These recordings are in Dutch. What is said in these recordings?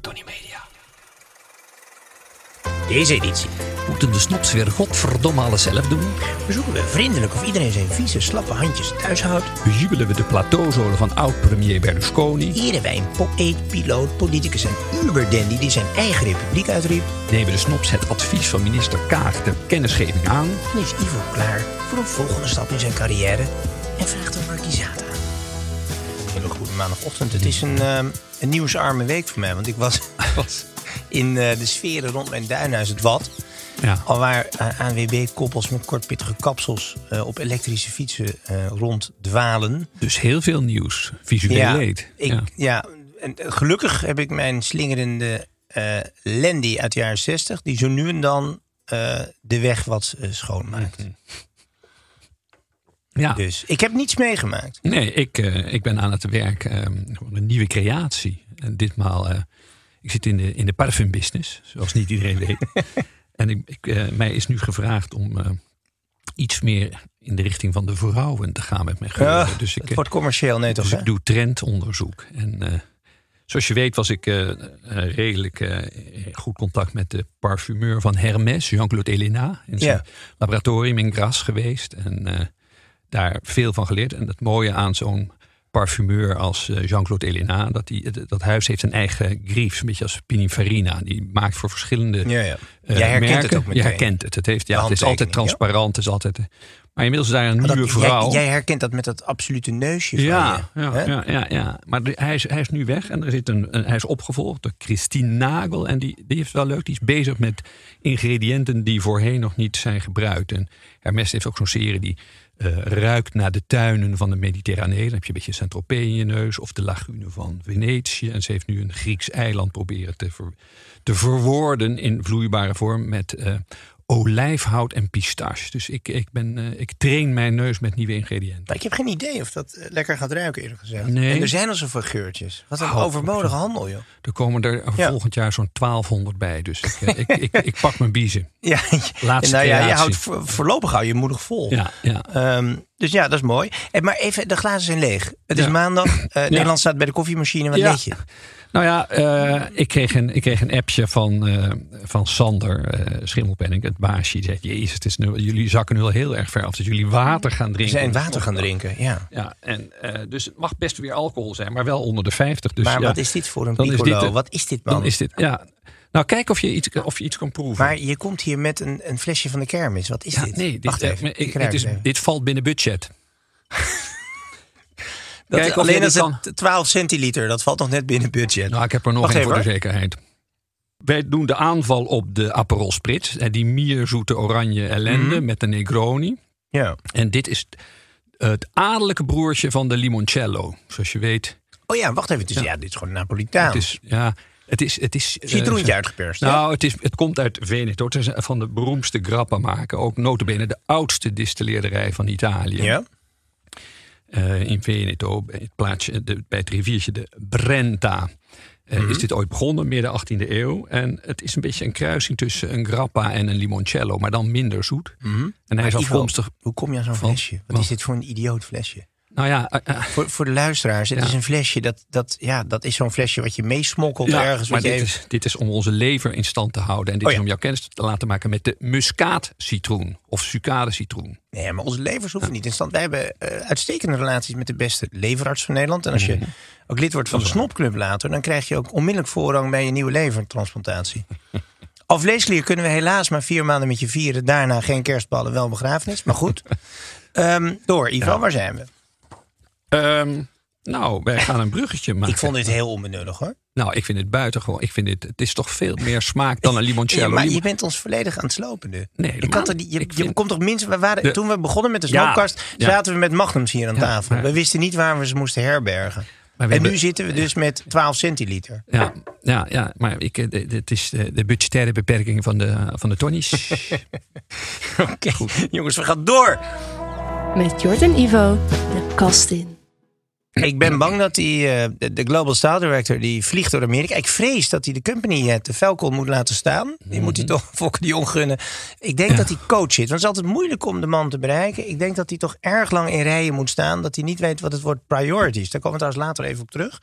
Tony Media. Deze editie Moeten de snops weer godverdomme alles zelf doen? bezoeken we vriendelijk of iedereen zijn vieze, slappe handjes thuis houdt. Bejubelen we de plateauzolen van oud-premier Berlusconi? Eren wij een poëet, piloot, politicus en uberdandy die zijn eigen republiek uitriep. Nemen de snops het advies van minister Kaag ter kennisgeving aan? En is Ivo klaar voor een volgende stap in zijn carrière en vraagt een goede maandagochtend. Het is een, ehm, een nieuwsarme week voor mij, want ik was, was in eh, de sferen rond mijn duinhuis, het Wat. Ja. Alwaar uh, ANWB-koppels met kortpittige kapsels eh, op elektrische fietsen eh, ronddwalen. Dus heel veel nieuws. Visueel leed. Ik, Ja. ja. en eh, gelukkig heb ik mijn slingerende eh Landy uit de jaren 60, die zo nu en dan eh, de weg wat eh, schoonmaakt. Mhm. Ja. Dus ik heb niets meegemaakt. Nee, ik, eh, ik ben aan het werk voor een nieuwe creatie. En ditmaal, eh, ik zit in de, in de parfumbusiness, zoals niet iedereen weet. en ik, ik, eh, mij is nu gevraagd om iets meer in de richting van de vrouwen te gaan met mijn geuren. Ja, dus ik, het wordt commercieel, nee toch? dus hè? ik doe trendonderzoek. En zoals je weet was ik redelijk in goed contact met de parfumeur van Hermès, Jean-Claude Elena. In zijn laboratorium in Gras geweest. En daar veel van geleerd. En het mooie aan zo'n parfumeur als eh, Jean-Claude Elena... Dat, die, dat- dat huis heeft een eigen grief, een beetje als Pininfarina. Die maakt voor verschillende Ja, ja. eh, Jij herkent het ook meteen. Je herkent het. Het, heeft, ja, het is altijd transparant. Het is altijd, eh, maar inmiddels is daar een nieuwe vrouw. Jij, jij herkent dat met dat absolute neusje van Ja, je. ja, ja, ja, ja. maar de- hij, is, hij is nu weg en er zit een, een- hij is opgevolgd door Christine Nagel. En die, die is wel leuk, die is bezig met ingrediënten die voorheen nog niet zijn gebruikt. En Hermes heeft ook zo'n serie die eh, ruikt naar de tuinen van de Mediterranee. Dan heb je een beetje Saint-Tropez in je neus of de lagune van Venetië. En ze heeft nu een Grieks eiland proberen te, te verwoorden in vloeibare vorm met eh, olijfhout en pistache. Dus ik, ik, ben, eh, ik train mijn neus met nieuwe ingrediënten. Maar ik heb geen idee of dat eh, lekker gaat ruiken, eerlijk gezegd. Nee. En er zijn al zoveel geurtjes. Wat een Oh, overbodige handel, joh. Er komen er Ja. volgend jaar zo'n 1200 bij. Dus ik, eh, ik, ik, ik pak mijn biezen. Ja, Laatste nou ja, je houdt voor- voorlopig hou je moedig vol. Ja, ja. Ehm, dus ja, dat is mooi. En maar even, de glazen zijn leeg. Het is maandag. eh, Nederland staat bij de koffiemachine. Wat Ja. lees je? Nou ja, eh, ik, kreeg een, ik kreeg een appje van, eh, van Sander eh Schimmelpenning, het baasje. Die zegt, jezus, het is nu, jullie zakken nu al heel erg ver af. Dat jullie water gaan drinken. zijn water gaan drinken, ja. Ja, en, eh, dus het mag best weer alcohol zijn, maar wel onder de 50. Dus maar ja, wat is dit voor een dan is dit wat is dit, man? Dan is dit, ja. Nou, kijk of je iets, of je iets kan proeven. Maar je komt hier met een, een flesje van de kermis. Wat is ja, dit? nee, dit, Wacht eh, even. ik- ik het ruik is, het even. dit valt binnen budget. Dat, Kijk alleen als dit het 12 centiliter, dat valt nog net binnen budget. Nou, ik heb er nog één voor de zekerheid. Wij doen de aanval op de Aperol Spritz. eh, Die mierzoete oranje ellende Mhm. met de Negroni. Ja. En dit is het adellijke broertje van de Limoncello. Zoals je weet. Oh ja, wacht even. Het is, ja. dit is gewoon Napolitaan. Het is, ja, het is, het is eh, Citroentje uitgeperst. hè? Nou, het, is, het komt uit Veneto. Het is van de beroemdste grappa maken. Ook notabene de oudste distilleerderij van Italië. ja. Eh, in Veneto, bij het, plaatsje, de, bij het riviertje de Brenta. eh, Mhm. Is dit ooit begonnen, midden 18e eeuw. En het is een beetje een kruising tussen een grappa en een limoncello, maar dan minder zoet. En hij is Mhm. Maar Ivo, afkomstig. Hoe kom je aan zo'n flesje? Wat is dit voor een idioot flesje? Nou ja, eh, eh, Voor, voor de luisteraars, het Ja. is een flesje. Dat, dat, ja, dat is zo'n flesje wat je meesmokkelt ja, ergens. maar dit even- is, dit is om onze lever in stand te houden. En dit Oh is om jouw kennis te laten maken met de muskaatcitroen. Of sucade-citroen. Nee, maar onze levers hoeven niet in stand. Wij hebben eh, uitstekende relaties met de beste leverarts van Nederland. En als je ook lid wordt van de Snopclub later... dan krijg je ook onmiddellijk voorrang bij je nieuwe levertransplantatie. Afleesklier kunnen we helaas maar vier maanden met je vieren. Daarna geen kerstballen, wel begrafenis. Maar goed. Ehm, door, Ivo, waar zijn we? Ehm, nou, wij gaan een bruggetje maken. Ik vond dit heel onbenullig hoor. Nou, ik vind het buitengewoon. Ik vind dit, het is toch veel meer smaak dan een limoncello. Ja, maar je bent ons volledig aan het slopen nu. Nee, je, kan niet- je, vind- komt toch minstens... We waren, De- toen we begonnen met de ja. zaten we met Magnums hier aan Ja, tafel. maar- we wisten niet waar we ze moesten herbergen. En nu zitten we dus met 12 centiliter. Ja, ja, ja, maar ik, eh, de- de- het is de, de budgettaire beperking van de, van de tonnies. Oké, jongens, we gaan door. Met Jort en Ivo de kast in. Ik ben bang dat die, eh, de, Global Style Director die vliegt door Amerika. Ik vrees dat hij de company, eh, de Falcon, moet laten staan. Die moet hij toch Fokker die ongunnen. Ik denk dat hij coach zit. Want het is altijd moeilijk om de man te bereiken. Ik denk dat hij toch erg lang in rijen moet staan. Dat hij niet weet wat het woord priorities. Daar komen we trouwens later even op terug.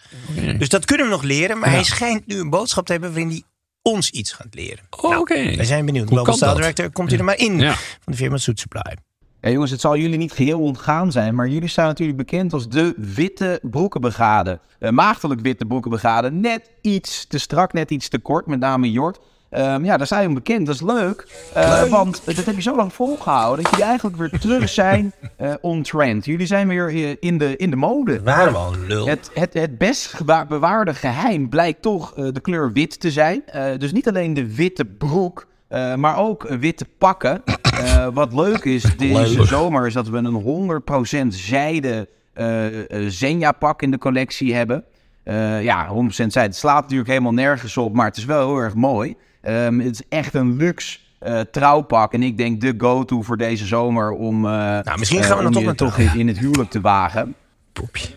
Dus dat kunnen we nog leren. Maar Ja. hij schijnt nu een boodschap te hebben waarin hij ons iets gaat leren. Oh, Oké. Wij zijn benieuwd. Hoe Global Style dat? Director, komt hij er maar in. Van de firma Suit Supply. Ja, jongens, het zal jullie niet geheel ontgaan zijn, maar jullie staan natuurlijk bekend als de witte broekenbrigade. Uh, maagdelijk witte broekenbrigade. Net iets te strak, net iets te kort, met name Jort. Ehm, ja, daar zijn we bekend. Dat is leuk. Eh, Want dat heb je zo lang volgehouden dat jullie eigenlijk weer terug zijn eh, on trend. Jullie zijn weer eh, in de, in de mode. Waren we al lul. Het, het, het best bewaarde geheim blijkt toch de kleur wit te zijn. Dus niet alleen de witte broek, eh, maar ook witte pakken. Eh, wat leuk is deze zomer is dat we een 100% zijde eh eh, Zenja-pak in de collectie hebben. Ja, 100% zijde. Het slaat natuurlijk helemaal nergens op, maar het is wel heel erg mooi. Ehm, het is echt een luxe trouwpak. En ik denk de go-to voor deze zomer om, Nou, misschien gaan we dan om toch toch in, in het huwelijk te wagen.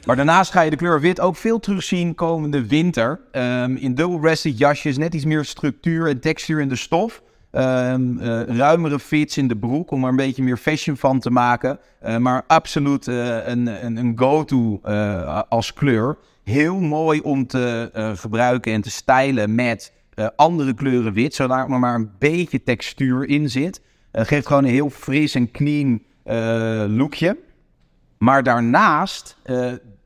Maar daarnaast ga je de kleur wit ook veel terugzien komende winter. Ehm, in double-breasted jasjes, net iets meer structuur en textuur in de stof. Ehm, eh, ruimere fits in de broek om er een beetje meer fashion van te maken. Eh, maar absoluut eh, een, een, een go-to als kleur. Heel mooi om te gebruiken en te stylen met andere kleuren wit. Zodat er maar een beetje textuur in zit. Geeft gewoon een heel fris en clean lookje. Maar daarnaast,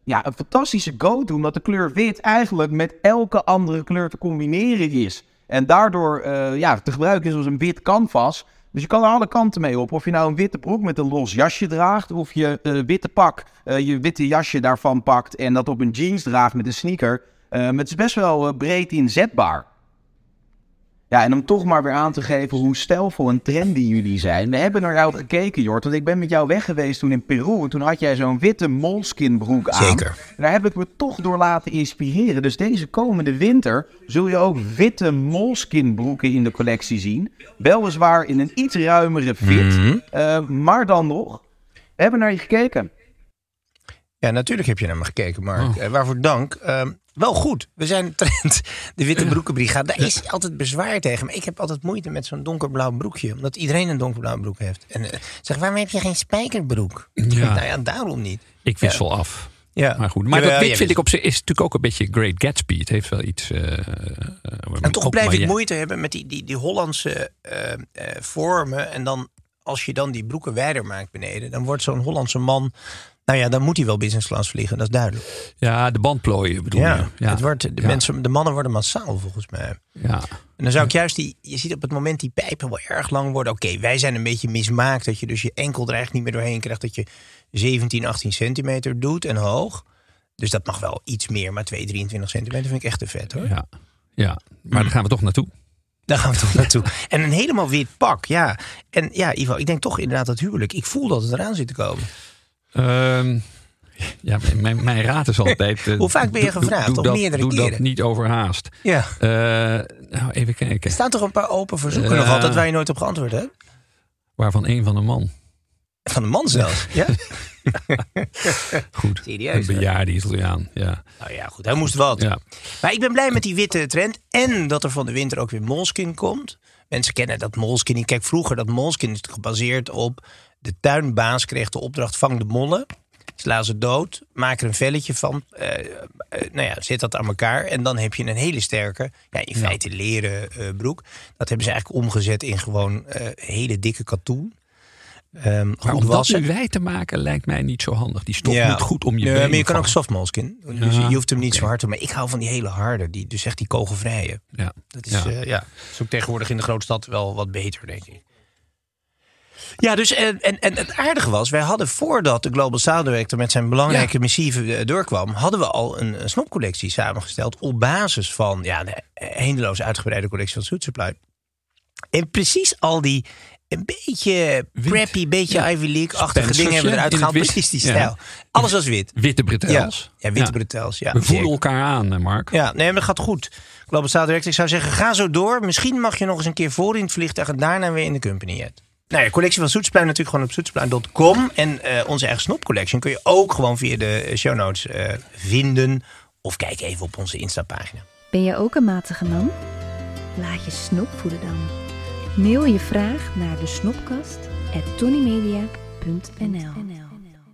ja, een fantastische go-to, omdat de kleur wit eigenlijk met elke andere kleur te combineren is. En daardoor eh, ja, te gebruiken is als een wit canvas. Dus je kan er alle kanten mee op. Of je nou een witte broek met een los jasje draagt, of je eh, witte pak, eh, je witte jasje daarvan pakt en dat op een jeans draagt met een sneaker. Het is best wel breed inzetbaar. Ja, en om toch maar weer aan te geven hoe stijlvol en trendy jullie zijn. We hebben naar jou gekeken, Jort. Want ik ben met jou weg geweest toen in Peru. En toen had jij zo'n witte moleskin broek aan. Zeker. En daar heb ik me toch door laten inspireren. Dus deze komende winter zul je ook witte moleskin broeken in de collectie zien. Weliswaar in een iets ruimere fit. eh, maar dan nog, we hebben naar je gekeken. Ja, natuurlijk heb je naar me gekeken, Mark. Oh. Eh, waarvoor dank. Ehm, wel goed. We zijn trend. De Witte Broekenbrigade. Daar is altijd bezwaar tegen. Maar ik heb altijd moeite met zo'n donkerblauw broekje. Omdat iedereen een donkerblauw broek heeft. En eh, zeg, waarom heb je geen spijkerbroek? Ja. Nou ja, daarom niet. Ik wissel af. Ja. Maar goed, maar dat wit vind ik op zich is natuurlijk ook een beetje Great Gatsby. Het heeft wel iets. eh, En toch blijf ik moeite hebben met die, die, die Hollandse vormen. En dan, als je dan die broeken wijder maakt beneden, dan wordt zo'n Hollandse man. Nou ja, dan moet hij wel business class vliegen, dat is duidelijk. Ja, de bandplooien bedoel Ja, je. Ja, Het wordt, de, Ja. mensen, de mannen worden massaal volgens mij. ja. En dan zou ik juist die, je ziet op het moment die pijpen wel erg lang worden. Oké, wij zijn een beetje mismaakt dat je dus je enkel er eigenlijk niet meer doorheen krijgt. Dat je 17, 18 centimeter doet en hoog. Dus dat mag wel iets meer, maar 2, 23 centimeter vind ik echt te vet hoor. ja, ja. Maar daar gaan we toch naartoe. Daar gaan we toch naartoe. En een helemaal wit pak, ja. En ja, Ivo, ik denk toch inderdaad dat huwelijk. Ik voel dat het eraan zit te komen. Ehm, ja, mijn, mijn raad is altijd. eh, Hoe vaak ben je gevraagd? Doe, Of dat, meerdere doe dat niet overhaast. Ja. Eh, nou, even kijken. Er staan toch een paar open verzoeken Eh, nog altijd waar je nooit op geantwoord hebt? Waarvan één van een man. Van de man zelfs. Ja? Goed. Serieus, Een bejaarde Italiaan. Ja. Nou ja, goed. Hij moest wat. ja. Maar ik ben blij met die witte trend. En dat er van de winter ook weer moleskin komt. Mensen kennen dat moleskin niet. Kijk, vroeger dat moleskin is gebaseerd op... De tuinbaas kreeg de opdracht vang de mollen. sla ze dood, maak er een velletje van. eh, nou ja, zet dat aan elkaar. En dan heb je een hele sterke, ja, in feite leren eh, broek. Dat hebben ze eigenlijk omgezet in gewoon hele dikke katoen. Ehm Maar om dat nu wijd te maken lijkt mij niet zo handig. Die stof Ja. moet goed om je Nee, been maar je kan ook vallen. softmoleskin. Dus Ja, je hoeft hem niet zo hard te Maar ik hou van die hele harde. Die, dus echt die kogelvrije. Ja. Dat is, Ja. ja. ja, is ook tegenwoordig in de grote stad wel wat beter, denk ik. Ja, dus en, en, en het aardige was, wij hadden voordat de Global Style Director met zijn belangrijke missieve eh, doorkwam, hadden we al een, een snopcollectie samengesteld op basis van ja, de eindeloos uitgebreide collectie van Suit Supply. En precies al die een beetje preppy, beetje Ja. Ivy League-achtige dingen hebben we ja, eruit gehaald. Precies die Ja. stijl. Alles was wit. Witte Ja, bretels. ja witte bretels. Ja, We voelen elkaar aan, Mark. Ja, nee, maar dat gaat goed. Global Style Direct, ik zou zeggen, ga zo door. Misschien mag je nog eens een keer voor in het vliegtuig en daarna weer in de company. Nou ja, collectie van Soetsplein natuurlijk gewoon op soetsplein.com. En eh, onze eigen Snop Collection kun je ook gewoon via de show notes eh, vinden. Of kijk even op onze Insta-pagina. Ben je ook een matige man? Laat je snop voeden dan. Mail je vraag naar de snopkast at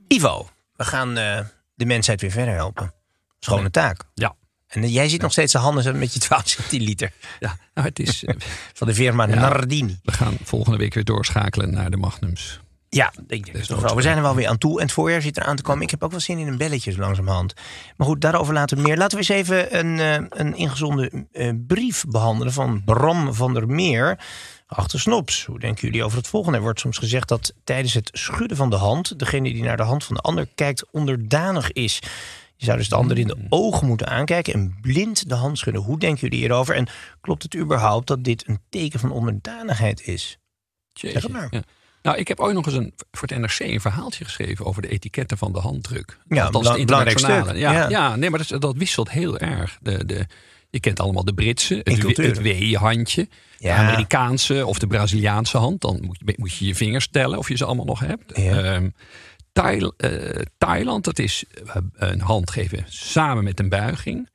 Ivo, we gaan eh, de mensheid weer verder helpen. Schone taak. Ja. En jij zit nog steeds de handen met je 12 centiliter Ja, nou, het is, eh, van de firma Nardini. we gaan volgende week weer doorschakelen naar de Magnums. Ja, ik denk ook wel. We zijn er wel weer aan toe. En het voorjaar zit eraan te komen. Ik heb ook wel zin in een belletje zo langzamerhand. Maar goed, daarover later meer. Laten we eens even een, eh, een ingezonden eh, brief behandelen van Bram van der Meer. Achter Snops. Hoe denken jullie over het volgende? Er wordt soms gezegd dat tijdens het schudden van de hand... degene die naar de hand van de ander kijkt onderdanig is. Je zou dus de ander in de ogen moeten aankijken... en blind de hand schudden. Hoe denken jullie hierover? En klopt het überhaupt dat dit een teken van onderdanigheid is? Zeg het maar. Ja. Nou, ik heb ooit nog eens een, voor het NRC een verhaaltje geschreven over de etiketten van de handdruk. Ja, Althans, belang- de internationale. Ja, Ja. ja. nee, maar dat, dat wisselt heel erg. De, de, je kent allemaal de Britse, het, het W-handje. Ja. De Amerikaanse of de Braziliaanse hand. Dan moet je, moet je je vingers tellen of je ze allemaal nog hebt. Ja. Ehm, Thail- eh, Thailand, dat is eh, een hand geven samen met een buiging.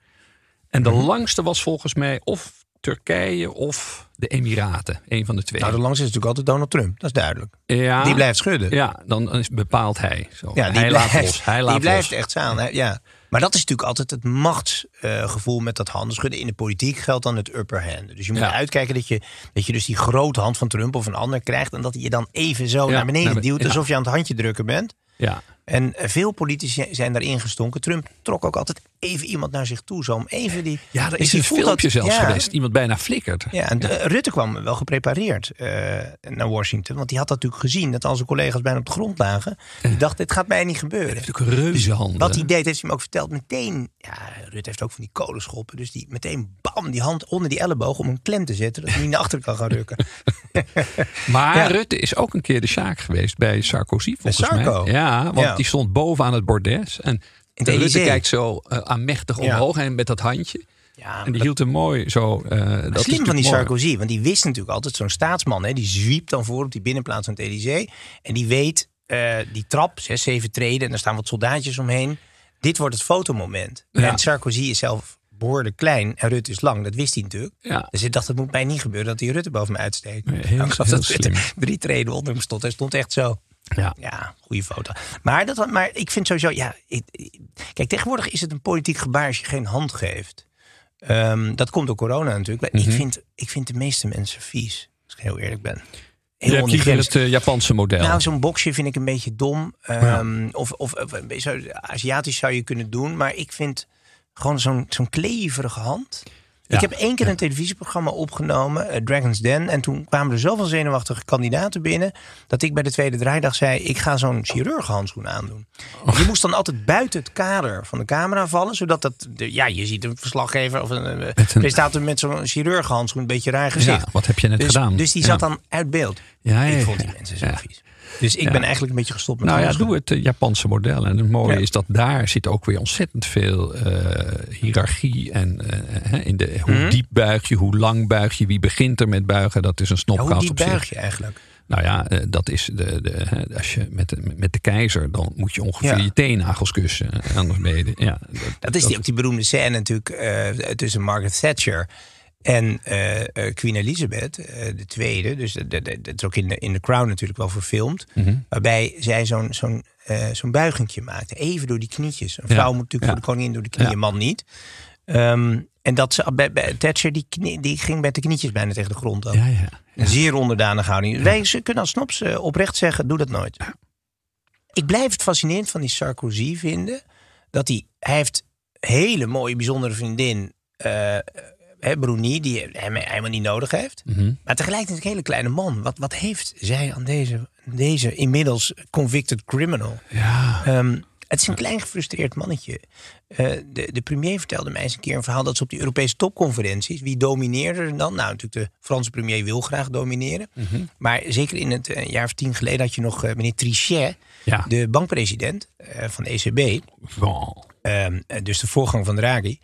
En de Mhm. langste was volgens mij of Turkije of de Emiraten. Een van de twee. Nou, de langste is natuurlijk altijd Donald Trump. Dat is duidelijk. ja, Die blijft schudden. Ja, dan is, bepaalt hij. Zo. Ja, die hij blijft, laat los. Hij laat die blijft los. echt staan. Hè? Ja. Maar dat is natuurlijk altijd het machtsgevoel met dat handenschudden. In de politiek geldt dan het upper hand. Dus je moet Ja. uitkijken dat je, dat je dus die grote hand van Trump of een ander krijgt. En dat hij je dan even zo Ja, naar beneden duwt. Alsof je aan het handje drukken bent. Ja. En veel politici zijn daarin gestonken. Trump trok ook altijd even iemand naar zich toe. Zo om even die. ja, er dus is een filmpje dat- zelfs ja. geweest. Iemand bijna flikkert. Ja, en eh, Rutte kwam wel geprepareerd eh, naar Washington. Want die had natuurlijk gezien dat al zijn collega's bijna op de grond lagen. Die dacht, dit gaat mij niet gebeuren. heeft ook reuze handen. Wat hij deed, heeft hij hem ook verteld. Meteen, ja, Rutte heeft ook van die kolenschoppen. Dus die meteen, bam, die hand onder die elleboog om een klem te zetten. Dat hij niet naar achter kan gaan rukken. Maar Ja. Rutte is ook een keer de Sjaak geweest bij Sarkozy, volgens Sarko? mij. Ja, want die stond boven aan het bordes. En de Rutte kijkt zo uh, aanmächtig omhoog en met dat handje. Ja, En die dat- hield hem mooi zo. eh, dat is Slim van die mooi. Sarkozy, want die wist natuurlijk altijd zo'n staatsman. Hè, die zwiept dan voor op die binnenplaats van het Elysée. En die weet, eh, die trap, zes, zeven treden. En daar staan wat soldaatjes omheen. Dit wordt het fotomoment. Ja. En Sarkozy is zelf behoorlijk klein en Rutte is lang. Dat wist hij natuurlijk. Ja. Dus hij dacht, het moet mij niet gebeuren dat die Rutte boven me uitsteekt. Nee, heel- Nou, ik heel dat Rutte drie treden onder hem stond. Hij stond echt zo. Ja. Ja, goede foto. Maar, dat, maar ik vind sowieso, ja. ik- ik- kijk, tegenwoordig is het een politiek gebaar als je geen hand geeft. Ehm, dat komt door corona natuurlijk. Maar Mhm. ik, vind, ik vind de meeste mensen vies, als ik heel eerlijk ben. Je hebt het eh, Japanse model. Nou, zo'n boxje vind ik een beetje dom. Ehm, of, of, of een beetje zo Aziatisch zou je kunnen doen. Maar ik vind gewoon zo'n zo'n kleverige hand. Ja, Ik heb één keer een televisieprogramma opgenomen, eh, Dragon's Den. En toen kwamen er zoveel zenuwachtige kandidaten binnen. dat ik bij de tweede draaidag zei: Ik ga zo'n chirurgenhandschoen aandoen. Oh. Die moest dan altijd buiten het kader van de camera vallen. Zodat dat. de- ja, je ziet een verslaggever of een, eh, een- presentator met zo'n chirurgenhandschoen. een beetje raar gezicht. Ja, wat heb je net dus, gedaan? Dus die Ja. zat dan uit beeld. Ja, ja, ik vond die mensen zo vies. Dus ik Ja. ben eigenlijk een beetje gestopt met Nou ja, doe het eh, Japanse model. En het mooie Ja. is dat daar zit ook weer ontzettend veel eh, hiërarchie. En eh, in de, hoe Mhm. diep buig je, hoe lang buig je, wie begint er met buigen. Dat is een Ja, snopkast hoe diep op zich. buig je eigenlijk? Nou ja, dat is de, de, hè, als je met de, met de keizer, dan moet je ongeveer Ja. je teennagels kussen. En Anders ben je, de- ja, Dat is die, ook die beroemde scène natuurlijk tussen Margaret Thatcher en eh, eh, Queen Elizabeth, eh, de tweede. Dus dat- dat dat is ook in de, in The Crown natuurlijk wel verfilmd. Mhm. Waarbij zij zo'n zo'n zo'n buigingje maakte. Even door die knietjes. Een Ja, vrouw moet natuurlijk ja. voor de koningin door de knieën, Ja. man niet. Ehm, en dat ze, bij, bij Thatcher, die, knie- die ging met de knietjes bijna tegen de grond. ook. Ja, ja. Een zeer onderdanige houding. Wij ze kunnen als snops oprecht zeggen, doe dat nooit. Ik blijf het fascinerend van die Sarkozy vinden. Dat hij, hij heeft hele mooie, bijzondere vriendin, hè, Bruni, die hem helemaal niet nodig heeft. Mhm. Maar tegelijkertijd een hele kleine man. Wat, wat heeft zij aan deze, deze inmiddels convicted criminal? Ja. Ehm, het is een klein gefrustreerd mannetje. Eh, de, de premier vertelde mij eens een keer een verhaal dat ze op die Europese topconferenties. Wie domineerde er dan? Nou, natuurlijk de Franse premier wil graag domineren. Mhm. Maar zeker in het eh, jaar of tien geleden had je nog eh, meneer Trichet, Ja. de bankpresident van de ECB. Wow. Ehm, eh, dus de voorgang van Draghi.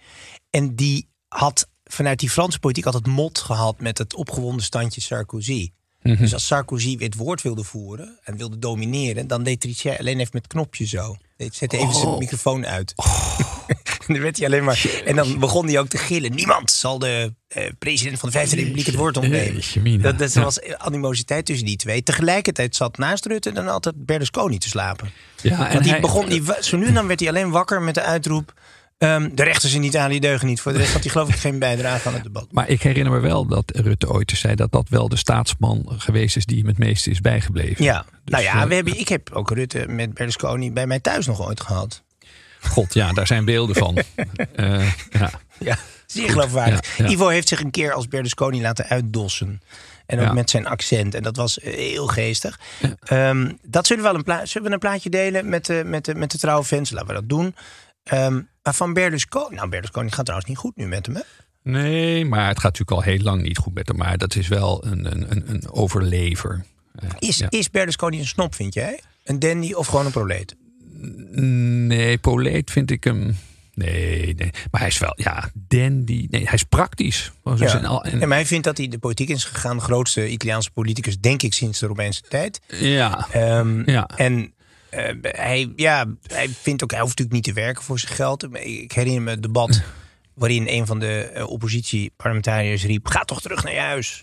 En die had vanuit die Franse politiek altijd mot gehad met het opgewonden standje Sarkozy. Mhm. Dus als Sarkozy weer het woord wilde voeren en wilde domineren, dan deed Trichet alleen even met het knopje zo. Deed- Zette even zijn Oh. microfoon uit. en dan werd hij alleen maar. En dan begon hij ook te gillen. Niemand zal de eh, president van de Vijfde Republiek het woord ontnemen. Dat, dat Ja. was animositeit tussen die twee. Tegelijkertijd zat naast Rutte dan altijd Berlusconi te slapen. Ja, en die hij- begon, die, zo nu en dan werd hij alleen wakker met de uitroep... ehm, de rechters in Italië deugen niet. Voor de rest had hij geloof ik geen bijdrage aan het debat. Maar ik herinner me wel dat Rutte ooit zei dat dat wel de staatsman geweest is die hem het meeste is bijgebleven. Ja, nou Dus, ja, eh, we hebben, ik heb ook Rutte met Berlusconi bij mij thuis nog ooit gehad. God, ja, daar zijn beelden van. Eh, ja. Ja, zeer geloofwaardig. Ja, ja. Ivo heeft zich een keer als Berlusconi laten uitdossen. En ook Ja. met zijn accent. En dat was eh, heel geestig. Ehm, dat zullen we wel een, pla zullen we een plaatje delen met de, met de, met de trouwe fans. Laten we dat doen. Ehm, maar van Berlusconi... Nou, Berlusconi gaat trouwens niet goed nu met hem, hè? Nee, maar het gaat natuurlijk al heel lang niet goed met hem. Maar dat is wel een, een, een, overlever. Eh, Is, ja. is Berlusconi een snop, vind jij? Een dandy of gewoon een proleet? Nee, proleet vind ik hem. Nee, nee. Maar hij is wel, ja, dandy. Nee, hij is praktisch. Dus Ja. en al- en- vindt dat hij de politiek is gegaan. De grootste Italiaanse politicus, denk ik, sinds de Romeinse tijd. ja. Ehm, Ja. En eh, hij, ja, hij vindt ook, hij hoeft natuurlijk niet te werken voor zijn geld. Ik herinner me het debat waarin een van de eh, oppositieparlementariërs riep: Ga toch terug naar je huis.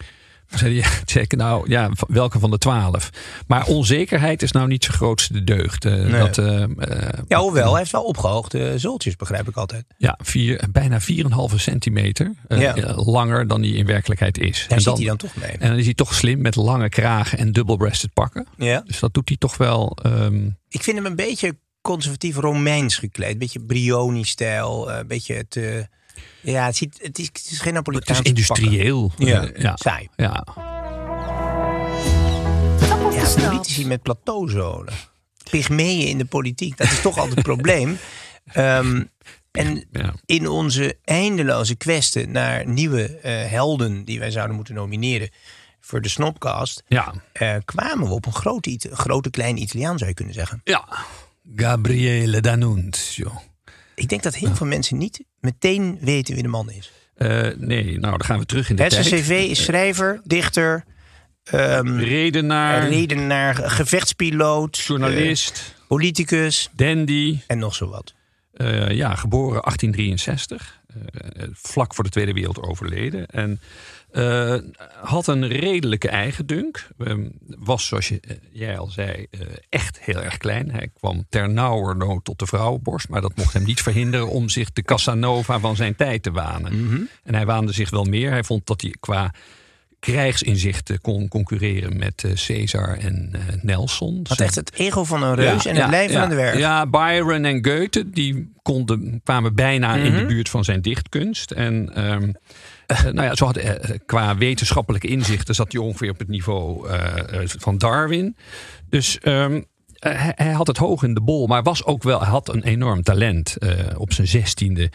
Zei hij, check, nou ja, welke van de twaalf? Maar onzekerheid is nou niet zijn grootste deugd. Eh, dat, eh, eh, Ja, hoewel, hij heeft wel opgehoogde zultjes, begrijp ik altijd. ja, vier, bijna 4,5 centimeter Ja. langer dan hij in werkelijkheid is. Daar zit hij dan toch mee. En dan is hij toch slim met lange kragen en double-breasted pakken. Ja. Dus dat doet hij toch wel. ehm, Ik vind hem een beetje conservatief Romeins gekleed. Een beetje Brioni-stijl. Een beetje te... Ja, het, ziet, het, is, het is geen het Napolitaanse is industrieel. Ja, ja. saai. ja. Ja, politici met plateauzolen. Pygmeeën in de politiek, dat is toch altijd het probleem. Ehm, en Ja. in onze eindeloze kwesten naar nieuwe eh, helden die wij zouden moeten nomineren voor de Snopcast, Ja. eh, kwamen we op een grote, grote kleine Italiaan, zou je kunnen zeggen. ja. Gabriele D'Annunzio. Ik denk dat heel veel mensen niet meteen weten wie de man is. Eh, nee, nou dan gaan we terug in de Het tijd. cv is schrijver, dichter, ehm Redenaar, redenaar, gevechtspiloot, journalist, eh, politicus dandy. en nog zo wat. Eh, ja, geboren 1863. eh, vlak voor de Tweede Wereldoorlog overleden. En eh, had een redelijke eigendunk. Ehm, was, zoals je, eh, jij al zei, eh, echt heel erg klein. Hij kwam ternauwernood tot de vrouwenborst. Maar dat mocht hem niet verhinderen om zich de Casanova van zijn tijd te wanen. En hij waande zich wel meer. Hij vond dat hij qua krijgsinzichten kon concurreren met Caesar en Nelson. Had echt het ego van een reus en het lijf ja, van de werk. Ja, Byron en Goethe die konden, kwamen bijna in Mhm. de buurt van zijn dichtkunst. En ehm, eh, nou ja, zo had, eh, qua wetenschappelijke inzichten zat hij ongeveer op het niveau eh, eh, van Darwin. Dus ehm, eh, hij, hij had het hoog in de bol, maar was ook wel, hij had een enorm talent. Eh, op zijn zestiende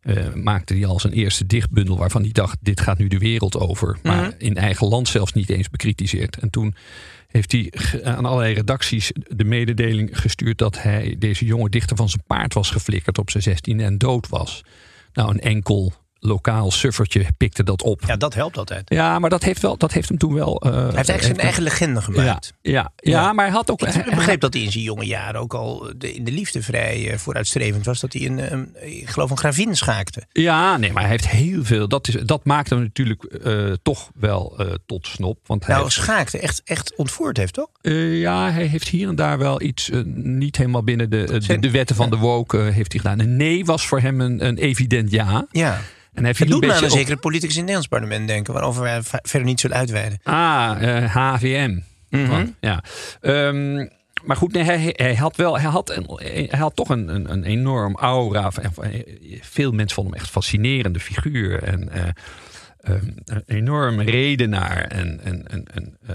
eh, maakte hij al zijn eerste dichtbundel waarvan hij dacht: dit gaat nu de wereld over. Maar Mhm. in eigen land zelfs niet eens bekritiseerd. En toen heeft hij aan allerlei redacties de mededeling gestuurd dat hij deze jonge dichter van zijn paard was geflikkerd op zijn 16 en dood was. Nou, een enkel lokaal suffertje pikte dat op. Ja, dat helpt altijd. Ja, maar dat heeft, wel, dat heeft hem toen wel... uh, hij heeft eigenlijk zijn eigen legende gemaakt. Ja, ja, ja, maar hij had ook... Ik hij, begreep dat hij in zijn jonge jaren ook al de, in de liefde vrij uh, vooruitstrevend was. Dat hij een, een, ik geloof een gravin schaakte. Ja, nee, maar hij heeft heel veel... Dat, is, dat maakt hem natuurlijk uh, toch wel tot snop. Want hij nou, heeft, schaakte echt, echt ontvoerd heeft, toch? ja, hij heeft hier en daar wel iets niet helemaal binnen de, de, de, wetten van de woke heeft hij gedaan. Een nee was voor hem een, een evident ja. Ja. En hij het doet me aan een zekere politicus in het Nederlands parlement denken, waarover wij verder niet zullen uitweiden. Ah, uh, HVM. Mm -hmm. Ja. Um, maar goed, nee, hij, hij, had wel, hij had, een, hij had toch een, een, een enorm aura. Veel mensen vonden hem echt fascinerende figuur. En uh, um, een enorm redenaar. En, en, en, en uh...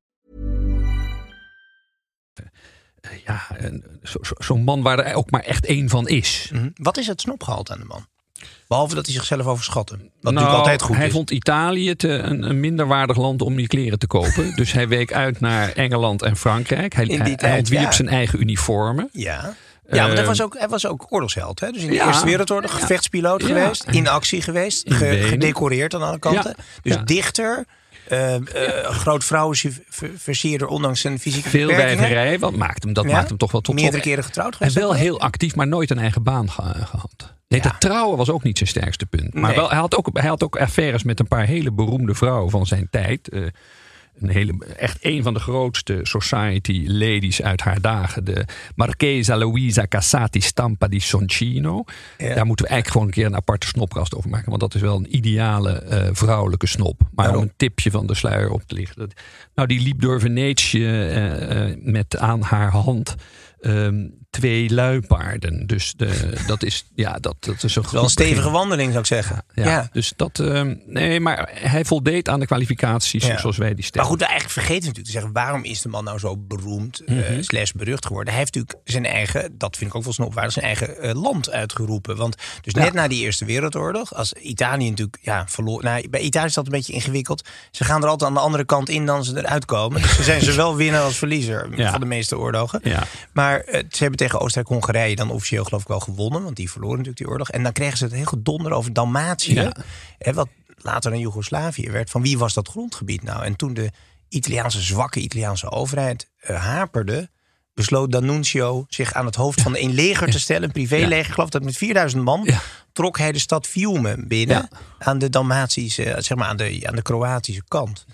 Ja, zo'n zo man waar er ook maar echt één van is. Mm -hmm. Wat is het snopgehalte aan de man? Behalve dat hij zichzelf overschatte. Wat nou, natuurlijk altijd goed hij is. vond Italië te, een, een minderwaardig land om die kleren te kopen. dus hij week uit naar Engeland en Frankrijk. Hij, tijd, hij ontwierp ja. zijn eigen uniformen. Ja. Ja, want hij Eh, was ook, hij was ook oorlogsheld. Hè? Dus in de ja. Eerste Wereldoorlog gevechtspiloot Ja. geweest. In actie geweest. Ge- gedecoreerd aan alle kanten. Dus dichter. Eh eh groot vrouwenversierder ondanks zijn fysieke Veel wijverij, wat maakt hem, dat maakt hem toch wel tot Meerdere keren getrouwd En geweest. wel ook heel actief, maar nooit een eigen baan ge- gehad. Nee, dat trouwen was ook niet zijn sterkste punt. Maar wel, hij, had ook, hij had ook affaires met een paar hele beroemde vrouwen van zijn tijd. Een hele, echt een van de grootste society ladies uit haar dagen. De Marchesa Luisa Casati Stampa di Soncino. Ja. Daar moeten we eigenlijk gewoon een keer een aparte snopkast over maken. Want dat is wel een ideale eh, vrouwelijke snop. Maar om een tipje van de sluier op te lichten. Nou, die liep door Venetië eh, eh, met aan haar hand ehm, twee luipaarden. Dus de, dat is, ja, dat, dat is een Wel een stevige begin. wandeling zou ik zeggen. Ja, Ja. dus dat. ehm, nee, maar hij voldeed aan de kwalificaties Ja. zoals wij die Maar stellen. goed, eigenlijk vergeten we natuurlijk te zeggen... waarom is de man nou zo beroemd eh, Mhm. slash berucht geworden? Hij heeft natuurlijk zijn eigen, dat vind ik ook wel snopwaardig... zijn eigen eh, land uitgeroepen. Want dus net na die Eerste Wereldoorlog... als Italië natuurlijk ja, verloor... Nou, bij Italië is dat een beetje ingewikkeld. Ze gaan er altijd aan de andere kant in dan ze eruit komen. Dus ze zijn zowel winnaar als verliezer van de meeste oorlogen. Ja. Maar eh, ze hebben tegen Oostenrijk-Hongarije dan officieel geloof ik wel gewonnen. Want die verloren natuurlijk die oorlog. En dan kregen ze het heel gedonder over Dalmatië. Ja. Hè, wat later een Joegoslavië werd. Van wie was dat grondgebied nou? En toen de Italiaanse zwakke Italiaanse overheid eh, haperde... besloot D'Annunzio zich aan het hoofd van een leger te stellen. Een privéleger, ik geloof dat met 4000 man... Ja. trok hij de stad Fiume binnen... Ja. aan de Dalmatische, eh, zeg maar aan de, aan de Kroatische kant.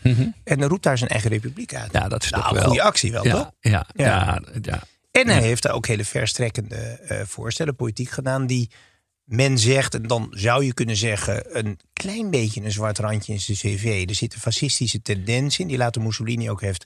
En dan roept daar zijn eigen republiek uit. Mhm. Ja, dat is nou, toch wel. goede actie wel, ja, toch? Ja, Ja. ja. En hij heeft daar ook hele verstrekkende eh, voorstellen, politiek gedaan, die men zegt, en dan zou je kunnen zeggen, een klein beetje een zwart randje in zijn cv. Er zit een fascistische tendens in, die later Mussolini ook heeft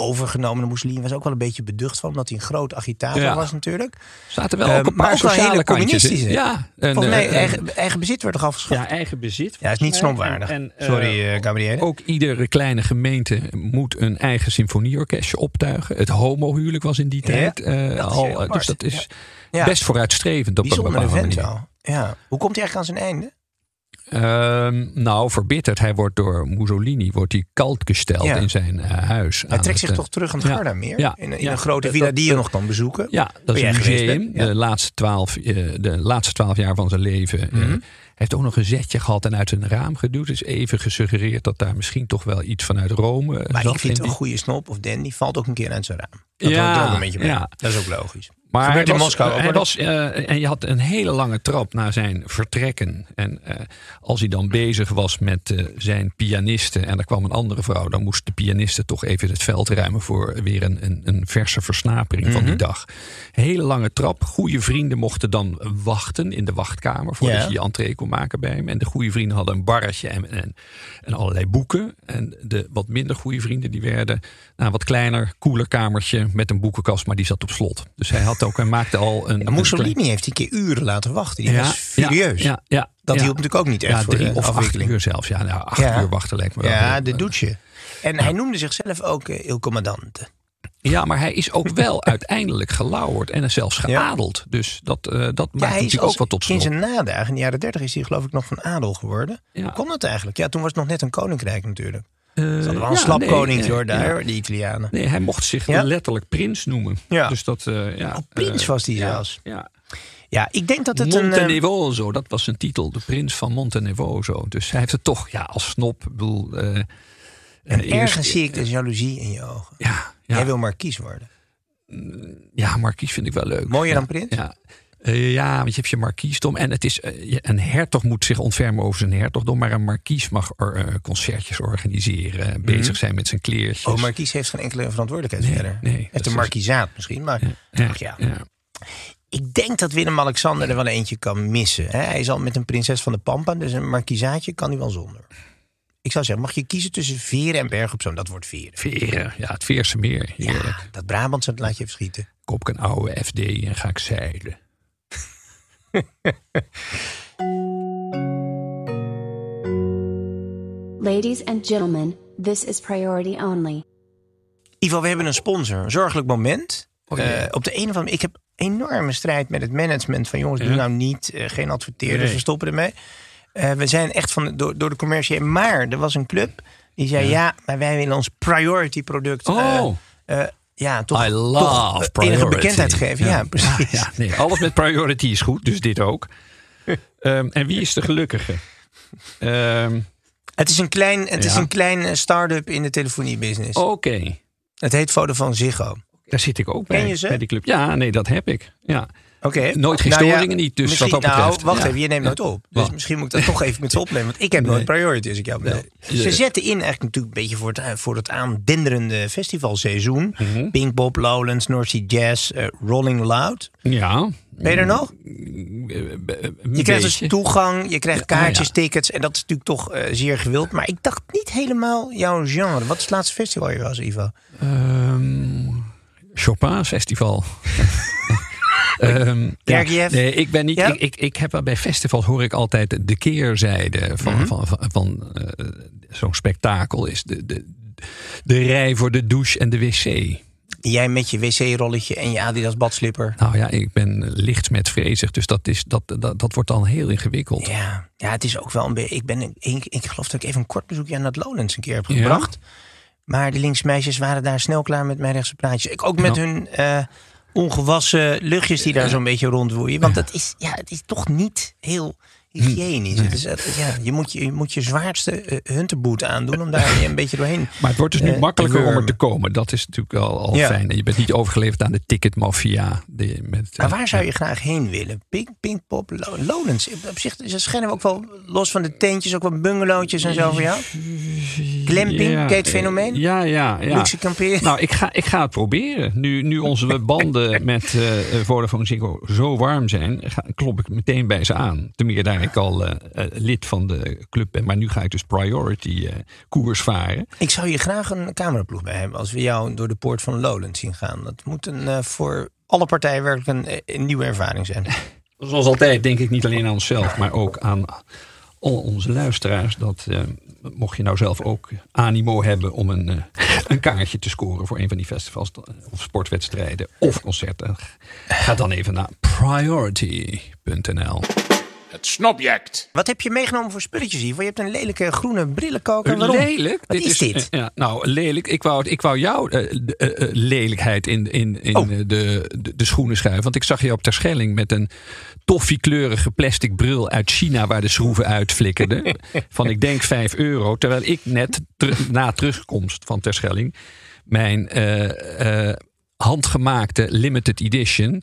overgenomen. De Mussolini was ook wel een beetje beducht van, omdat hij een groot agitator Ja. was natuurlijk. Zaten wel Eh, ook een maar paar sociale communistische. Ja, en, Volgens mij, eh, eigen, eigen bezit werd toch afgeschaft? ja, eigen bezit. Ja, is niet. En, en, Sorry, eh, eh Gabriele. Ook iedere kleine gemeente moet een eigen symfonieorkestje optuigen. Het homohuwelijk was in die tijd al. dus dat is Ja. best vooruitstrevend op een bepaalde manier. Ja. Hoe komt hij eigenlijk aan zijn einde? Ehm, nou, verbitterd. Hij wordt door Mussolini wordt hij kalt gesteld Ja. in zijn eh, huis. Hij trekt zich eh, toch terug aan het. Gardameer? Ja. In, in Ja. een grote Dat- villa dat- die je nog kan bezoeken? Ja, dat is een museum. De, laatste twaalf, eh, de laatste twaalf jaar van zijn leven. Mhm. Hij heeft ook nog een zetje gehad en uit een raam geduwd. Dus even gesuggereerd dat daar misschien toch wel iets vanuit Rome Maar ik vind in een goede snop of dandy valt ook een keer uit zijn raam. Dat Ja, er ook een beetje ja. Dat is ook logisch. Maar Gebeurt hij in was, Moskou ook, was, eh, en je had een hele lange trap na zijn vertrekken. En eh, als hij dan bezig was met eh, zijn pianisten en er kwam een andere vrouw, dan moest de pianiste toch even het veld ruimen voor weer een, een, een verse versnapering van die Mhm. dag. Hele lange trap. Goede vrienden mochten dan wachten in de wachtkamer voordat je je entree kon schoonmaken bij hem. En de goede vrienden hadden een barretje en, en, en allerlei boeken. En de wat minder goede vrienden die werden nou, een wat kleiner, koeler kamertje met een boekenkast, maar die zat op slot. Dus hij had ook en maakte al een. Ja, een Mussolini klein- heeft die keer uren laten wachten. Die Ja, was furieus. Ja, ja, Dat hielp natuurlijk ook niet echt voor drie de of afwikkeling. acht uur zelfs. Ja, nou, acht uur wachten lijkt me wel. Ja, de douche. En hij noemde zichzelf ook eh, Il Comandante. Ja, maar hij is ook wel uiteindelijk gelauwerd en zelfs geadeld. Dus dat, eh, dat Ja, maakt hij natuurlijk ook wat tot in snop. zijn nadagen, in de jaren dertig, is hij geloof ik nog van adel geworden. Ja. Hoe kon dat eigenlijk? Ja, toen was het nog net een koninkrijk natuurlijk. Eh, Ze hadden wel een slap nee, hoor, daar, die Italianen. Nee, hij mocht zich letterlijk prins noemen. Ja. Dus dat, eh, ja. Oh, prins was ja, zelfs. Ja. Ja, ik denk dat het een... Montenevoso, dat was zijn titel. De prins van Montenevoso. Dus hij heeft het toch, ja, als snop. Bedoel, en ergens zie ik de jaloezie in je ogen. Ja, ja, Jij wil markies worden. ja, markies vind ik wel leuk. Mooier dan prins? Ja. Eh, ja, want je hebt je markiesdom. En het is, eh, een hertog moet zich ontfermen over zijn hertogdom. Maar een markies mag eh, concertjes organiseren. Bezig zijn met zijn kleertjes. Mhm. Oh, markies heeft geen enkele verantwoordelijkheid Nee, verder. nee, heeft een is- markiezaat misschien, maar... ja, Ach ja. ja. Ik denk dat Willem-Alexander er wel eentje kan missen. Hè? Hij is al met een prinses van de Pampa, dus een markiezaatje kan hij wel zonder. Ik zou zeggen, mag je kiezen tussen Veren en Berg op Zoom? Dat wordt Veren. Veren, ja, het Veerse meer. Heerlijk. Ja, dat Brabantse laat je even schieten. Koop ik een oude FD en ga ik zeilen. Ladies and gentlemen, this is priority only. Ivo, we hebben een sponsor. Een zorgelijk moment. Oh. Eh, op de een of andere Ik heb enorme strijd met het management van jongens, doe nou niet. eh, geen adverteerders, Nee. we stoppen ermee. Eh, we zijn echt van, door, door de commercie. Maar er was een club die zei, ja, maar wij willen ons priority product... eh, Oh. eh, ja, toch, I love toch, enige bekendheid geven. Ja, precies. Ja, nee, alles met priority is goed, dus dit ook. Ehm, en wie is de gelukkige? Ehm, Het is een klein, het is een klein start-up in de telefoniebusiness. Oké, Het heet Vodafone Ziggo. daar zit ik ook bij. Ken je ze? Bij die club. Ja, nee, dat heb ik. Ja. Oké. Nooit geen Nou ja, storingen niet, dus wat dat betreft. Nou, wacht Ja. even, je neemt nooit op. Dus misschien moet ik dat toch even met ze opnemen. Want ik heb nooit priority als ik jou. Nee. Ze zetten in eigenlijk natuurlijk een beetje voor het, eh, voor het aandenderende festivalseizoen. Mhm. Pinkpop, Lowlands, North Sea Jazz, eh, Rolling Loud. Ja. Ben je er nog? Je krijgt dus toegang, je krijgt ah, kaartjes, ja. tickets. En dat is natuurlijk toch eh, zeer gewild. Maar ik dacht niet helemaal jouw genre. Wat is het laatste festival je was, Ivo? Ehm, Chopin Festival. Ja. Gergiev? Nee, ik ben niet. Ja? Ik, ik, ik heb bij festivals hoor ik altijd de keerzijde van, Mhm. van, van, van, eh, zo'n spektakel is de, de, de rij voor de douche en de wc. Jij met je wc-rolletje en je Adidas badslipper. Nou ja, ik ben licht met vrezig, dus dat, is, dat, dat, dat wordt dan heel ingewikkeld. Ja, ja, het is ook wel een beetje. Ik, ben, ik, ik geloof dat ik even een kort bezoekje aan het Lowlands een keer heb Ja? gebracht. Maar de linksmeisjes waren daar snel klaar met mijn rechtse praatjes. Ik ook met Nou. hun eh, ongewassen luchtjes die daar zo'n beetje rondwoeien. Want dat is, ja, het is toch niet heel hygiënisch. Het- ja, je, moet je, je moet je zwaarste eh, hunterboot aandoen om daar een beetje doorheen. Maar het wordt dus nu eh, te makkelijker om er te komen. Dat is natuurlijk al, al Ja. fijn. Je bent niet overgeleverd aan de ticketmafia. Met, Maar eh, waar zou je graag heen willen? Pink, Pinkpop, Lo- Lowlands. Op zich schijnen ook wel, los van de tentjes, ook wel bungalowtjes en zo voor jou. Glamping, Ja, het fenomeen? Ja, ja, ja. Luxe kamperen. Nou, ik ga, ik ga het proberen. Nu, nu onze banden met eh Vodafone Ziggo zo warm zijn, ga, klop ik meteen bij ze aan. Ten meer daar ik al eh, eh, lid van de club ben. Maar nu ga ik dus priority eh, koers varen. Ik zou hier graag een cameraploeg bij hebben als we jou door de poort van Lowlands zien gaan. Dat moet een, voor alle partijen werkelijk een, een nieuwe ervaring zijn. Zoals altijd denk ik niet alleen aan onszelf, maar ook aan al onze luisteraars. Dat mocht je nou zelf ook animo hebben om een, een kaartje te scoren voor een van die festivals of sportwedstrijden of concerten. Ga dan even naar priority.nl. Het snobject. Wat heb je meegenomen voor spulletjes hier? Je hebt een lelijke groene brillenkoker. Waarom? Lelijk? Wat is, dit? eh, ja, nou, lelijk. Ik wou, ik wou jouw eh, eh, eh, lelijkheid in, in, in Oh. de, de, de schoenen schuiven. Want ik zag je op Terschelling met een toffiekleurige plastic bril uit China... waar de schroeven uit flikkerden. van ik denk 5 euro. Terwijl ik net ter- na terugkomst van Terschelling... mijn eh, eh, handgemaakte limited edition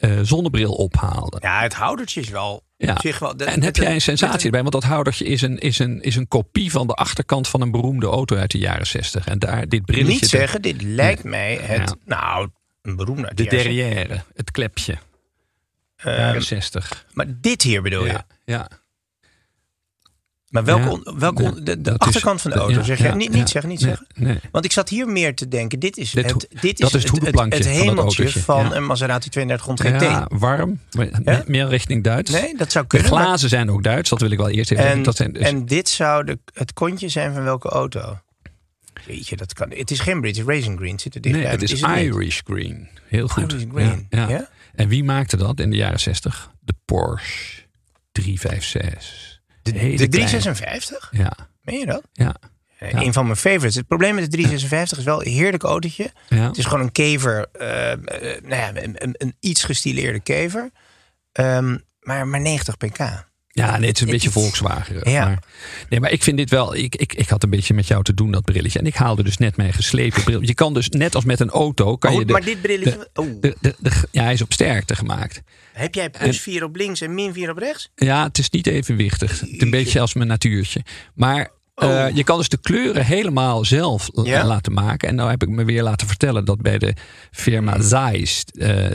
eh, zonnebril ophaalde. Ja, het houdertje is wel Ja. zich wel... de- en heb jij een sensatie erbij? Want dat houdertje is een, is, een, is een kopie van de achterkant van een beroemde auto uit de jaren 60. En daar dit brilletje. Niet zeggen, dit lijkt mij het... Ja. Nou, een beroemde De derrière, het klepje. Ehm, jaren 60. Maar dit hier bedoel je? Ja. Maar welke, Ja, on- welke on- de, de is- achterkant van de auto, ja, zeg je? ja, niet niet zeggen, niet Nee, zeggen. nee. Want ik zat hier meer te denken. Dit is Dit het, dit is is het het, van dat hemeltje van een Maserati 3200 GT. Ja, warm. Meer richting Duits. Nee, dat zou De kunnen. maar- glazen zijn ook Duits, dat wil ik wel eerst even En, zeggen. Dat zijn dus- en dit zou de, het kontje zijn van welke auto? Weet je, dat kan. Het is geen British Racing Green, het zit er dichtbij. nee, het is het. Irish Green. Heel goed. Irish Green, ja? En wie maakte dat in de jaren 60? De Porsche 356. De, Hele de kleine. 356? Ja, Meen je dat? ja. Eh, Ja. Een van mijn favorites. Het probleem met de 356 is wel een heerlijk autootje. Ja. Het is gewoon een kever, eh, eh, nou ja, een, een, een iets gestileerde kever. Ehm, maar, maar 90 pk. Ja, nee, het is een beetje Volkswagen. Ja. Maar, nee, maar ik vind dit wel. Ik, ik, ik had een beetje met jou te doen, dat brilletje. En ik haalde dus net mijn geslepen bril. Je kan dus net als met een auto. Kan Oh, je de, maar dit brilletje... de- oh. de, de, de- ja, hij is op sterkte gemaakt. Heb jij plus 4 op links en min 4 op rechts? Ja, het is niet evenwichtig. Het is een beetje als mijn natuurtje. Maar eh, je kan dus de kleuren helemaal zelf Oh. Ja? laten maken. En nou heb ik me weer laten vertellen dat bij de firma Zeiss... eh,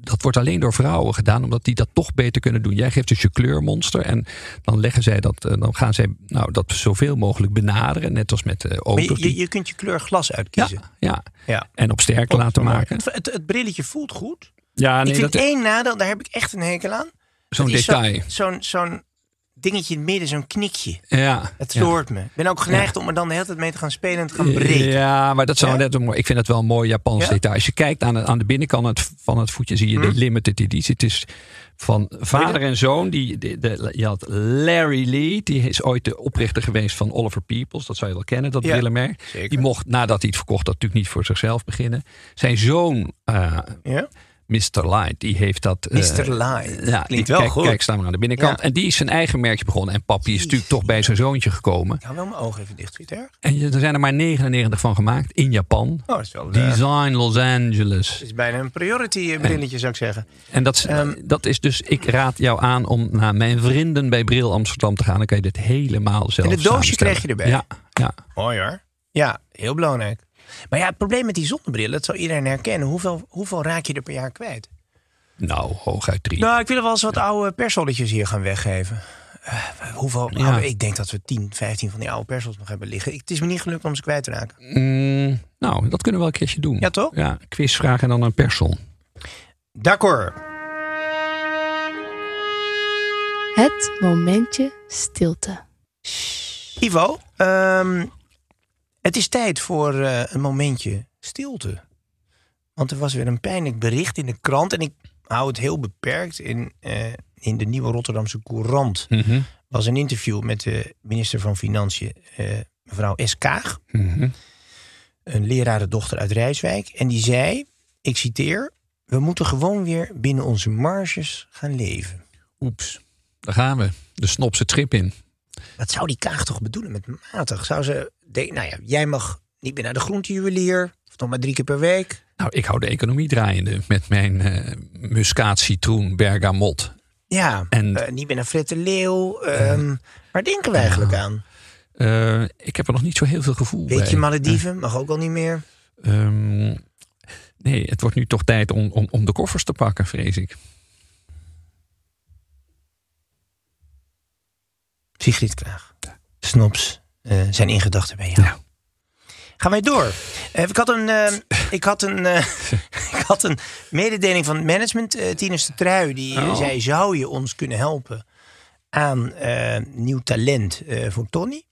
dat wordt alleen door vrouwen gedaan, omdat die dat toch beter kunnen doen. Jij geeft dus je kleurmonster en dan leggen zij dat... eh, dan gaan zij nou, dat zoveel mogelijk benaderen. Net als met auto's. je, je, je kunt je kleur glas uitkiezen. ja, Ja. en op sterk Oh, laten maken. Het, het, het brilletje voelt goed. Ja, nee, ik vind dat, één nadeel, daar heb ik echt een hekel aan. zo'n zo- detail. Zo'n zo'n dingetje in het midden, zo'n knikje. ja, Het ja. stoort me. Ik ben ook geneigd om er dan de hele tijd mee te gaan spelen en te gaan breken. Ja, maar dat zou Ja? net een mooi. Ik vind het wel een mooi Japans Ja? detail. Als je kijkt aan, de- aan de binnenkant van het voetje, zie je Hm? de limited editie. Het is van vader en zoon. Die, de, de- je had Larry Lee, die is ooit de oprichter geweest van Oliver Peoples. Dat zou je wel kennen, dat Ja, brillenmerk. Die mocht, nadat hij het verkocht had, natuurlijk niet voor zichzelf beginnen. Zijn zoon, eh, Ja? Mr. Light, die heeft dat. eh, Mr. Light. Ja, Klinkt die- wel kijk, goed. Kijk, staan we aan de binnenkant. Ja. En die is zijn eigen merkje begonnen. En papi is natuurlijk toch bij zijn zoontje gekomen. Ik hou wel mijn ogen even dicht. Erg? En je- er zijn er maar 99 van gemaakt in Japan. Oh, dat is wel... eh, Design Los Angeles. het is bijna een priority eh, brilletje, zou ik zeggen. En dat, is- Ehm, dat is dus, ik raad jou aan om naar mijn vrienden bij Bril Amsterdam te gaan. Dan kan je dit helemaal zelf En het doosje krijg je erbij? Ja, ja. Mooi hoor. Ja, heel belangrijk. Maar ja, het probleem met die zonnebrillen, dat zou iedereen herkennen. Hoeveel, hoeveel raak je er per jaar kwijt? Nou, hooguit drie. Nou, ik wil wel eens wat oude persolletjes hier gaan weggeven. Eh, hoeveel? Ja. oude- ik denk dat we 10, 15 van die oude persols nog hebben liggen. Ik- Het is me niet gelukt om ze kwijt te raken. Mm, nou, dat kunnen we wel een keertje doen. Ja, toch? Ja, quizvraag en dan een persel. D'accord. Het momentje stilte. Ivo, ehm, het is tijd voor eh, een momentje stilte. Want er was weer een pijnlijk bericht in de krant. En ik hou het heel beperkt. In, eh, in de nieuwe Rotterdamse Courant Mhm, was een interview met de minister van Financiën, eh, mevrouw S. Kaag. mhm. Een lerarendochter uit Rijswijk. En die zei, ik citeer... We moeten gewoon weer binnen onze marges gaan leven. Oeps, daar gaan we. De snopse trip in. Wat zou die Kaag toch bedoelen met matig? Zou ze nou ja, jij mag niet meer naar de groentejuwelier... of nog maar drie keer per week... Nou, ik hou de economie draaiende met mijn eh muskaat, citroen, bergamot. Ja, En- eh, niet meer naar Fred de Leeuw. ehm, waar denken we eigenlijk aan? Eh, ik heb er nog niet zo heel veel gevoel bij. Beetje Malediven, mag ook al niet meer. Ehm, nee, het wordt nu toch tijd om, om, om de koffers te pakken, vrees ik. Sigrid Kraag. Snops eh, zijn in gedachten bij jou. Ja. Gaan wij door. Eh, ik, had een, eh, ik, had een, ik had een mededeling van het management. eh Tinus de Trui, die Oh. zei... zou je ons kunnen helpen aan nieuw talent voor Tony?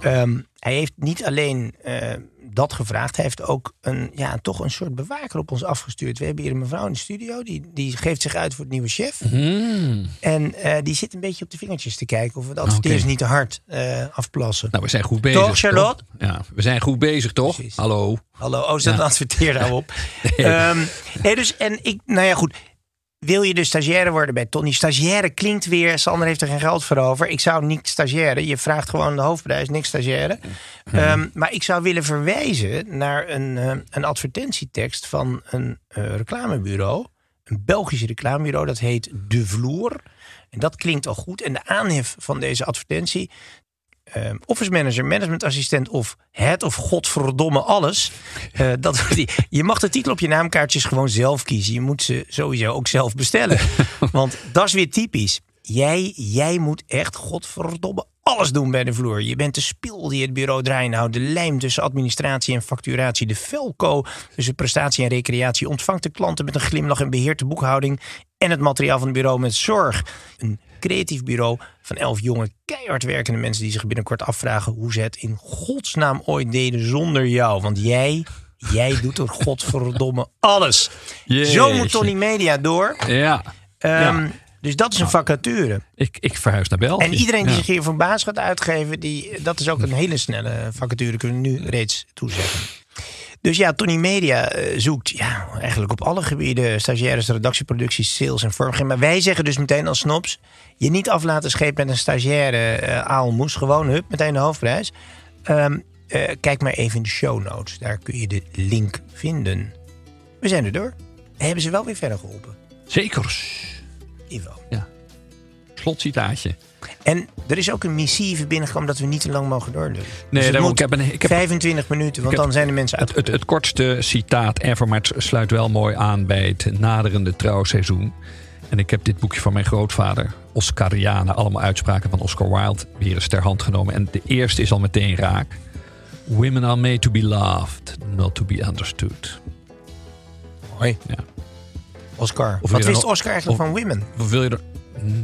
Ehm, hij heeft niet alleen eh, dat gevraagd. Hij heeft ook een, ja, toch een soort bewaker op ons afgestuurd. We hebben hier een mevrouw in de studio. Die, die geeft zich uit voor het nieuwe chef. Hmm. En eh, die zit een beetje op de vingertjes te kijken of we de adverteerders niet te hard eh, afplassen. Nou, we zijn goed bezig. Toch, Charlotte? Ja, we zijn goed bezig, toch? Precies. Hallo. Hallo, oh, zet Ja. een adverteer daarop. Nee. Ehm, nee, dus, en ik, nou ja, goed. Wil je dus stagiaire worden bij Tony? Stagiaire klinkt weer, Sander heeft er geen geld voor over. Ik zou niet stagiaire, je vraagt gewoon de hoofdprijs, niks stagiaire. Ehm, maar ik zou willen verwijzen naar een, eh, een advertentietekst van een eh, reclamebureau. Een Belgisch reclamebureau, dat heet De Vloer. En dat klinkt al goed. En de aanhef van deze advertentie ehm, office manager, managementassistent of head of godverdomme alles. Eh, dat, die, je mag de titel op je naamkaartjes gewoon zelf kiezen. Je moet ze sowieso ook zelf bestellen. Want dat is weer typisch. Jij, jij moet echt, godverdomme, alles doen bij de vloer. Je bent de spiel die het bureau draait houdt. De lijm tussen administratie en facturatie. De velco tussen prestatie en recreatie. Ontvangt de klanten met een glimlach en beheert de boekhouding. En het materiaal van het bureau met zorg. Een creatief bureau van elf jonge, keihard werkende mensen... die zich binnenkort afvragen hoe ze het in godsnaam ooit deden zonder jou. Want jij... Jij doet er godverdomme alles. Zo moet Tony Media door. Ja. Ehm, Ja. Dus dat is een vacature. Ik, ik verhuis naar België. En iedereen die Ja. zich hier voor baas gaat uitgeven, die, dat is ook een hele snelle vacature, kunnen we nu reeds toezeggen. Dus ja, Tony Media eh, zoekt ja, eigenlijk op alle gebieden stagiaires, redactieproductie, sales en vormgeving. Maar wij zeggen dus meteen als snops, je niet af laten schepen met een stagiaire eh aalmoes. Gewoon, hup, meteen de hoofdprijs. Ehm, eh, kijk maar even in de show notes. Daar kun je de link vinden. We zijn er door. Hebben ze wel weer verder geholpen. Zeker. Ja. Slotcitaatje. En er is ook een missieve binnengekomen dat we niet te lang mogen doordoen. Nee, dus daarom, moet ik heb een- ik heb- 25 minuten, want heb- dan zijn de mensen uit. het, het kortste citaat ever, maar het sluit wel mooi aan bij het naderende trouwseizoen. En ik heb dit boekje van mijn grootvader, Oscarianen, allemaal uitspraken van Oscar Wilde, weer eens ter hand genomen. En de eerste is al meteen raak. Women are made to be loved, not to be understood. Mooi. Ja. Oscar. Of Wat wist Oscar eigenlijk of- van Women? Wil je er...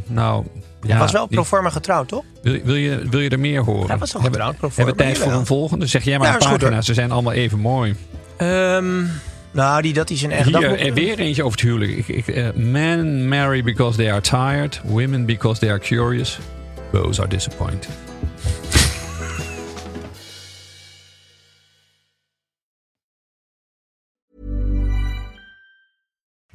Nou, ja, Hij was wel pro forma getrouwd, toch? Wil, je- wil, je, wil je er meer horen? Hij was al getrouwd, pro hebben we forma, tijd voor een volgende? Zeg jij maar Ja, een pagina. Ze zijn allemaal even mooi. Ehm, nou, die, dat is een echt Hier, dagboek. en weer eentje over het huwelijk. Ik, ik, eh, men marry because they are tired. Women because they are curious. Both are disappointed.